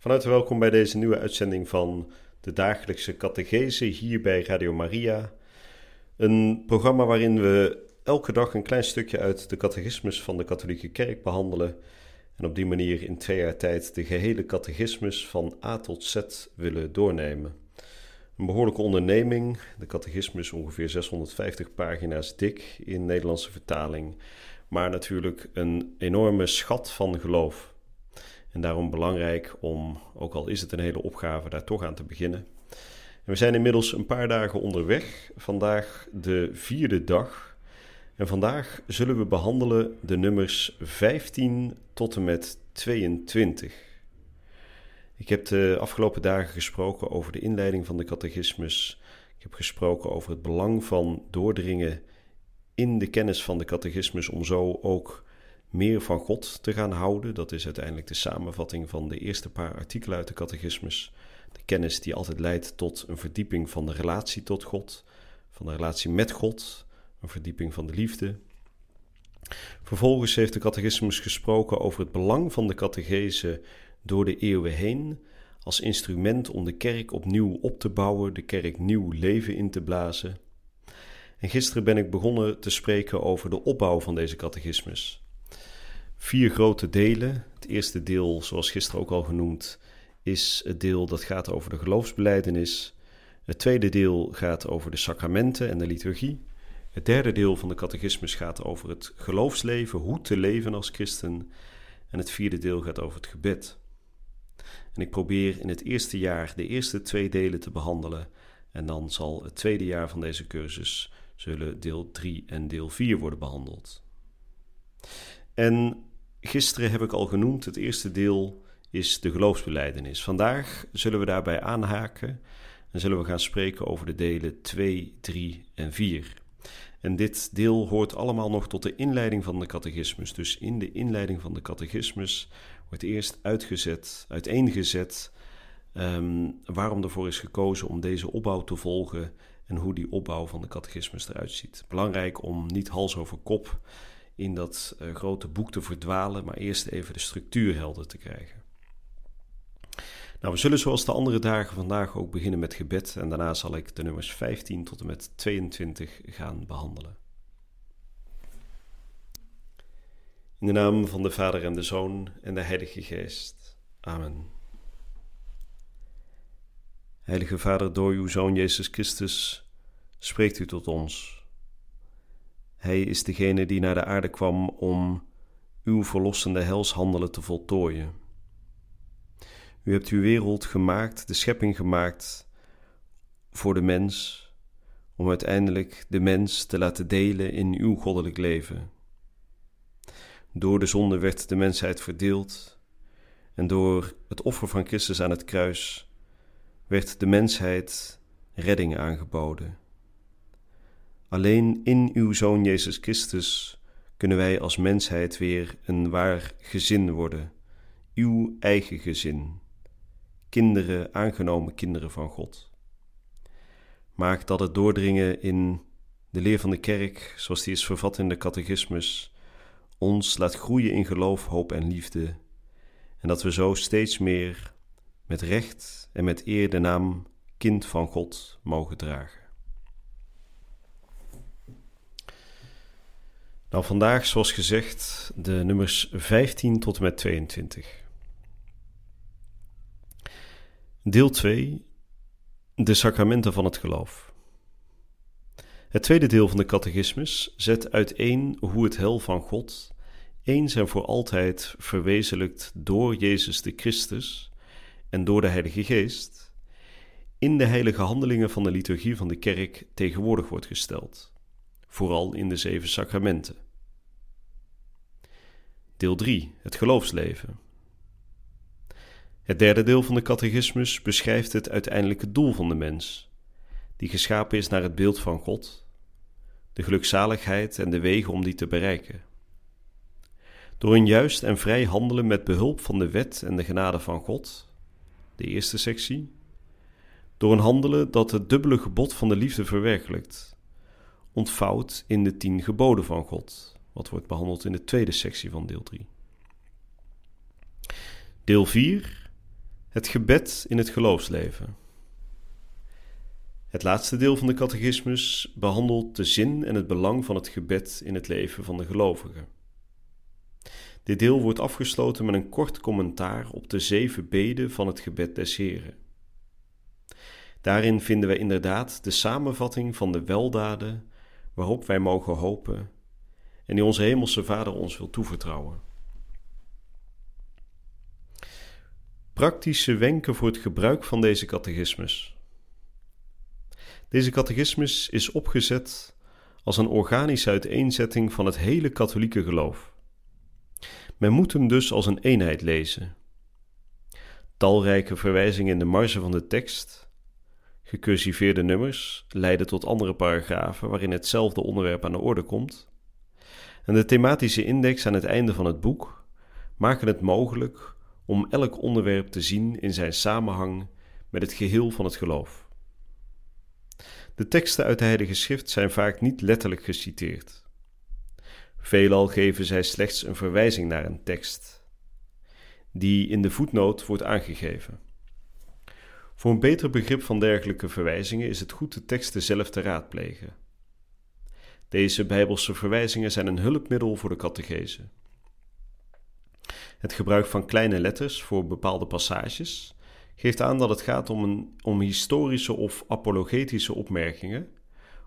Van harte welkom bij deze nieuwe uitzending van de dagelijkse catechese hier bij Radio Maria. Een programma waarin we elke dag een klein stukje uit de catechismus van de katholieke kerk behandelen en op die manier in twee jaar tijd de gehele catechismus van A tot Z willen doornemen. Een behoorlijke onderneming, de catechismus ongeveer 650 pagina's dik in Nederlandse vertaling, maar natuurlijk een enorme schat van geloof. En daarom belangrijk om, ook al is het een hele opgave, daar toch aan te beginnen. En we zijn inmiddels een paar dagen onderweg. Vandaag de vierde dag. En vandaag zullen we behandelen de nummers 15 tot en met 22. Ik heb de afgelopen dagen gesproken over de inleiding van de catechismus. Ik heb gesproken over het belang van doordringen in de kennis van de catechismus om zo ook meer van God te gaan houden. Dat is uiteindelijk de samenvatting van de eerste paar artikelen uit de catechismus. De kennis die altijd leidt tot een verdieping van de relatie tot God, van de relatie met God, een verdieping van de liefde. Vervolgens heeft de catechismus gesproken over het belang van de catechese door de eeuwen heen als instrument om de kerk opnieuw op te bouwen, de kerk nieuw leven in te blazen. En gisteren ben ik begonnen te spreken over de opbouw van deze catechismus vier grote delen. Het eerste deel, zoals gisteren ook al genoemd, is het deel dat gaat over de geloofsbeleidenis. Het tweede deel gaat over de sacramenten en de liturgie. Het derde deel van de catechismus gaat over het geloofsleven, hoe te leven als christen. En het vierde deel gaat over het gebed. En ik probeer in het eerste jaar de eerste twee delen te behandelen. En dan zal het tweede jaar van deze cursus zullen deel 3 en deel 4 worden behandeld. En Gisteren heb ik al genoemd, het eerste deel is de geloofsbeleidenis. Vandaag zullen we daarbij aanhaken en zullen we gaan spreken over de delen 2, 3 en 4. En dit deel hoort allemaal nog tot de inleiding van de catechismus. Dus in de inleiding van de catechismus wordt eerst uitgezet, uiteengezet um, waarom ervoor is gekozen om deze opbouw te volgen en hoe die opbouw van de catechismus eruit ziet. Belangrijk om niet hals over kop in dat uh, grote boek te verdwalen, maar eerst even de structuur helder te krijgen. Nou, we zullen zoals de andere dagen vandaag ook beginnen met gebed en daarna zal ik de nummers 15 tot en met 22 gaan behandelen. In de naam van de Vader en de Zoon en de Heilige Geest. Amen. Heilige Vader, door uw Zoon Jezus Christus spreekt u tot ons hij is degene die naar de aarde kwam om uw verlossende helshandelen te voltooien. U hebt uw wereld gemaakt, de schepping gemaakt voor de mens, om uiteindelijk de mens te laten delen in uw goddelijk leven. Door de zonde werd de mensheid verdeeld en door het offer van Christus aan het kruis werd de mensheid redding aangeboden. Alleen in uw Zoon Jezus Christus kunnen wij als mensheid weer een waar gezin worden, uw eigen gezin, kinderen, aangenomen kinderen van God. Maak dat het doordringen in de leer van de kerk, zoals die is vervat in de catechismus, ons laat groeien in geloof, hoop en liefde, en dat we zo steeds meer met recht en met eer de naam kind van God mogen dragen. Nou, vandaag, zoals gezegd, de nummers 15 tot en met 22. Deel 2: De sacramenten van het geloof. Het tweede deel van de catechismus zet uiteen hoe het hel van God eens en voor altijd verwezenlijkt door Jezus de Christus en door de Heilige Geest in de heilige handelingen van de liturgie van de kerk tegenwoordig wordt gesteld vooral in de zeven sacramenten. Deel 3. Het geloofsleven. Het derde deel van de catechismus beschrijft het uiteindelijke doel van de mens, die geschapen is naar het beeld van God, de gelukzaligheid en de wegen om die te bereiken. Door een juist en vrij handelen met behulp van de wet en de genade van God, de eerste sectie, door een handelen dat het dubbele gebod van de liefde verwerkelijkt, ontvouwt in de tien geboden van God, wat wordt behandeld in de tweede sectie van deel 3. Deel 4. Het gebed in het geloofsleven. Het laatste deel van de catechismus behandelt de zin en het belang van het gebed in het leven van de gelovige. Dit deel wordt afgesloten met een kort commentaar op de zeven beden van het gebed des Heren. Daarin vinden wij inderdaad de samenvatting van de weldaden waarop wij mogen hopen en die onze Hemelse Vader ons wil toevertrouwen. Praktische wenken voor het gebruik van deze catechismus. Deze catechismus is opgezet als een organische uiteenzetting van het hele katholieke geloof. Men moet hem dus als een eenheid lezen. Talrijke verwijzingen in de marge van de tekst, gecursiveerde nummers, leiden tot andere paragrafen waarin hetzelfde onderwerp aan de orde komt, en de thematische index aan het einde van het boek maken het mogelijk om elk onderwerp te zien in zijn samenhang met het geheel van het geloof. De teksten uit de Heilige Schrift zijn vaak niet letterlijk geciteerd. Veelal geven zij slechts een verwijzing naar een tekst, die in de voetnoot wordt aangegeven. Voor een beter begrip van dergelijke verwijzingen is het goed de teksten zelf te raadplegen. Deze bijbelse verwijzingen zijn een hulpmiddel voor de catechese. Het gebruik van kleine letters voor bepaalde passages geeft aan dat het gaat om, een, om historische of apologetische opmerkingen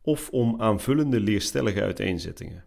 of om aanvullende leerstellige uiteenzettingen.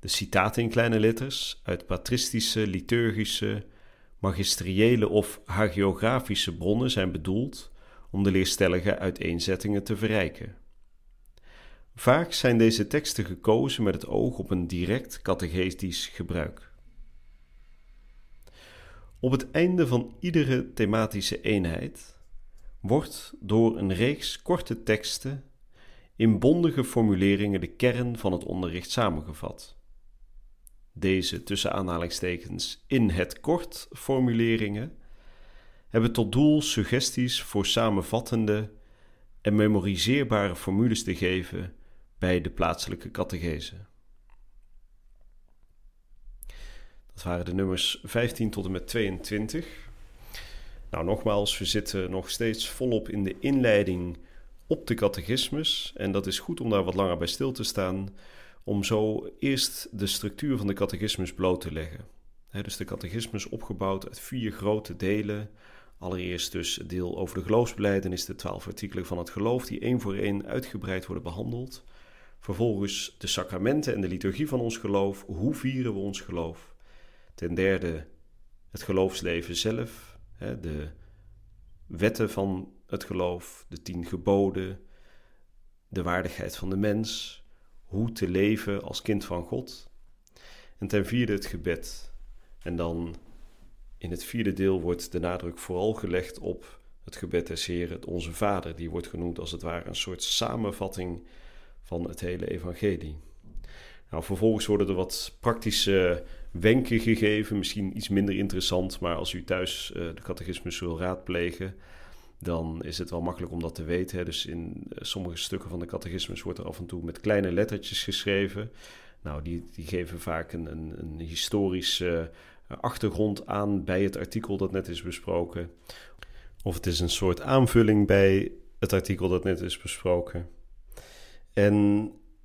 De citaten in kleine letters uit patristische, liturgische, magisteriële of hagiografische bronnen zijn bedoeld om de leerstellige uiteenzettingen te verrijken. Vaak zijn deze teksten gekozen met het oog op een direct catechetisch gebruik. Op het einde van iedere thematische eenheid wordt door een reeks korte teksten in bondige formuleringen de kern van het onderricht samengevat. Deze tussen aanhalingstekens in het kort formuleringen hebben tot doel suggesties voor samenvattende en memoriseerbare formules te geven bij de plaatselijke catechese. Dat waren de nummers 15 tot en met 22. Nou, nogmaals, we zitten nog steeds volop in de inleiding op de catechismus. En dat is goed om daar wat langer bij stil te staan, om zo eerst de structuur van de catechismus bloot te leggen. dus de catechismus opgebouwd uit vier grote delen. Allereerst dus het deel over de geloofsbelijdenis, de twaalf artikelen van het geloof, die één voor één uitgebreid worden behandeld. Vervolgens de sacramenten en de liturgie van ons geloof. Hoe vieren we ons geloof? Ten derde het geloofsleven zelf, de wetten van het geloof, de tien geboden, de waardigheid van de mens, hoe te leven als kind van God. En ten vierde het gebed. En dan in het vierde deel wordt de nadruk vooral gelegd op het gebed des Heren, het Onze Vader. Die wordt genoemd als het ware een soort samenvatting van het hele evangelie. Nou, vervolgens worden er wat praktische wenken gegeven, misschien iets minder interessant, maar als u thuis uh, de catechismus wil raadplegen, dan is het wel makkelijk om dat te weten. Hè. Dus in eh, sommige stukken van de catechismus wordt er af en toe met kleine lettertjes geschreven. Nou, die, die geven vaak een, een, een historische uh, achtergrond aan bij het artikel dat net is besproken. Of het is een soort aanvulling bij het artikel dat net is besproken. En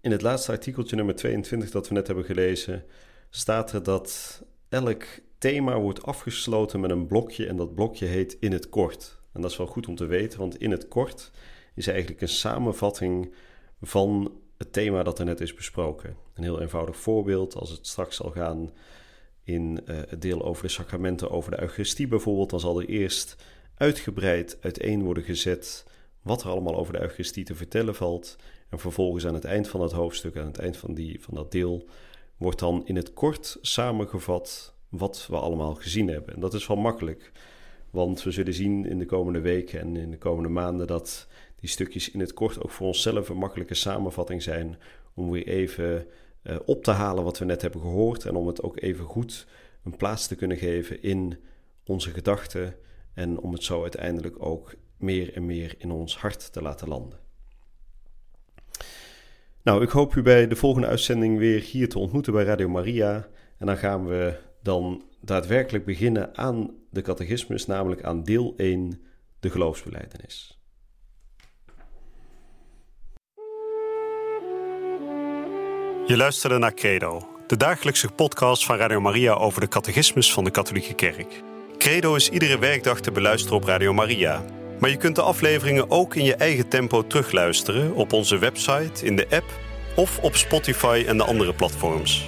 in het laatste artikeltje nummer 22 dat we net hebben gelezen, staat er dat elk thema wordt afgesloten met een blokje en dat blokje heet in het kort. En dat is wel goed om te weten, want in het kort is eigenlijk een samenvatting van het thema dat er net is besproken. Een heel eenvoudig voorbeeld, als het straks zal gaan in uh, het deel over de sacramenten, over de Eucharistie bijvoorbeeld, dan zal er eerst uitgebreid uiteen worden gezet wat er allemaal over de Eucharistie te vertellen valt. En vervolgens aan het eind van het hoofdstuk, aan het eind van, die, van dat deel, wordt dan in het kort samengevat wat we allemaal gezien hebben. En dat is wel makkelijk, want we zullen zien in de komende weken en in de komende maanden dat die stukjes in het kort ook voor onszelf een makkelijke samenvatting zijn om weer even uh, op te halen wat we net hebben gehoord en om het ook even goed een plaats te kunnen geven in onze gedachten en om het zo uiteindelijk ook meer en meer in ons hart te laten landen. Nou, ik hoop u bij de volgende uitzending weer hier te ontmoeten bij Radio Maria. En dan gaan we dan daadwerkelijk beginnen aan de catechismus, namelijk aan deel 1, de geloofsbeleidenis. Je luisterde naar Credo, de dagelijkse podcast van Radio Maria over de catechismus van de Katholieke Kerk. Credo is iedere werkdag te beluisteren op Radio Maria. Maar je kunt de afleveringen ook in je eigen tempo terugluisteren op onze website, in de app of op Spotify en de andere platforms.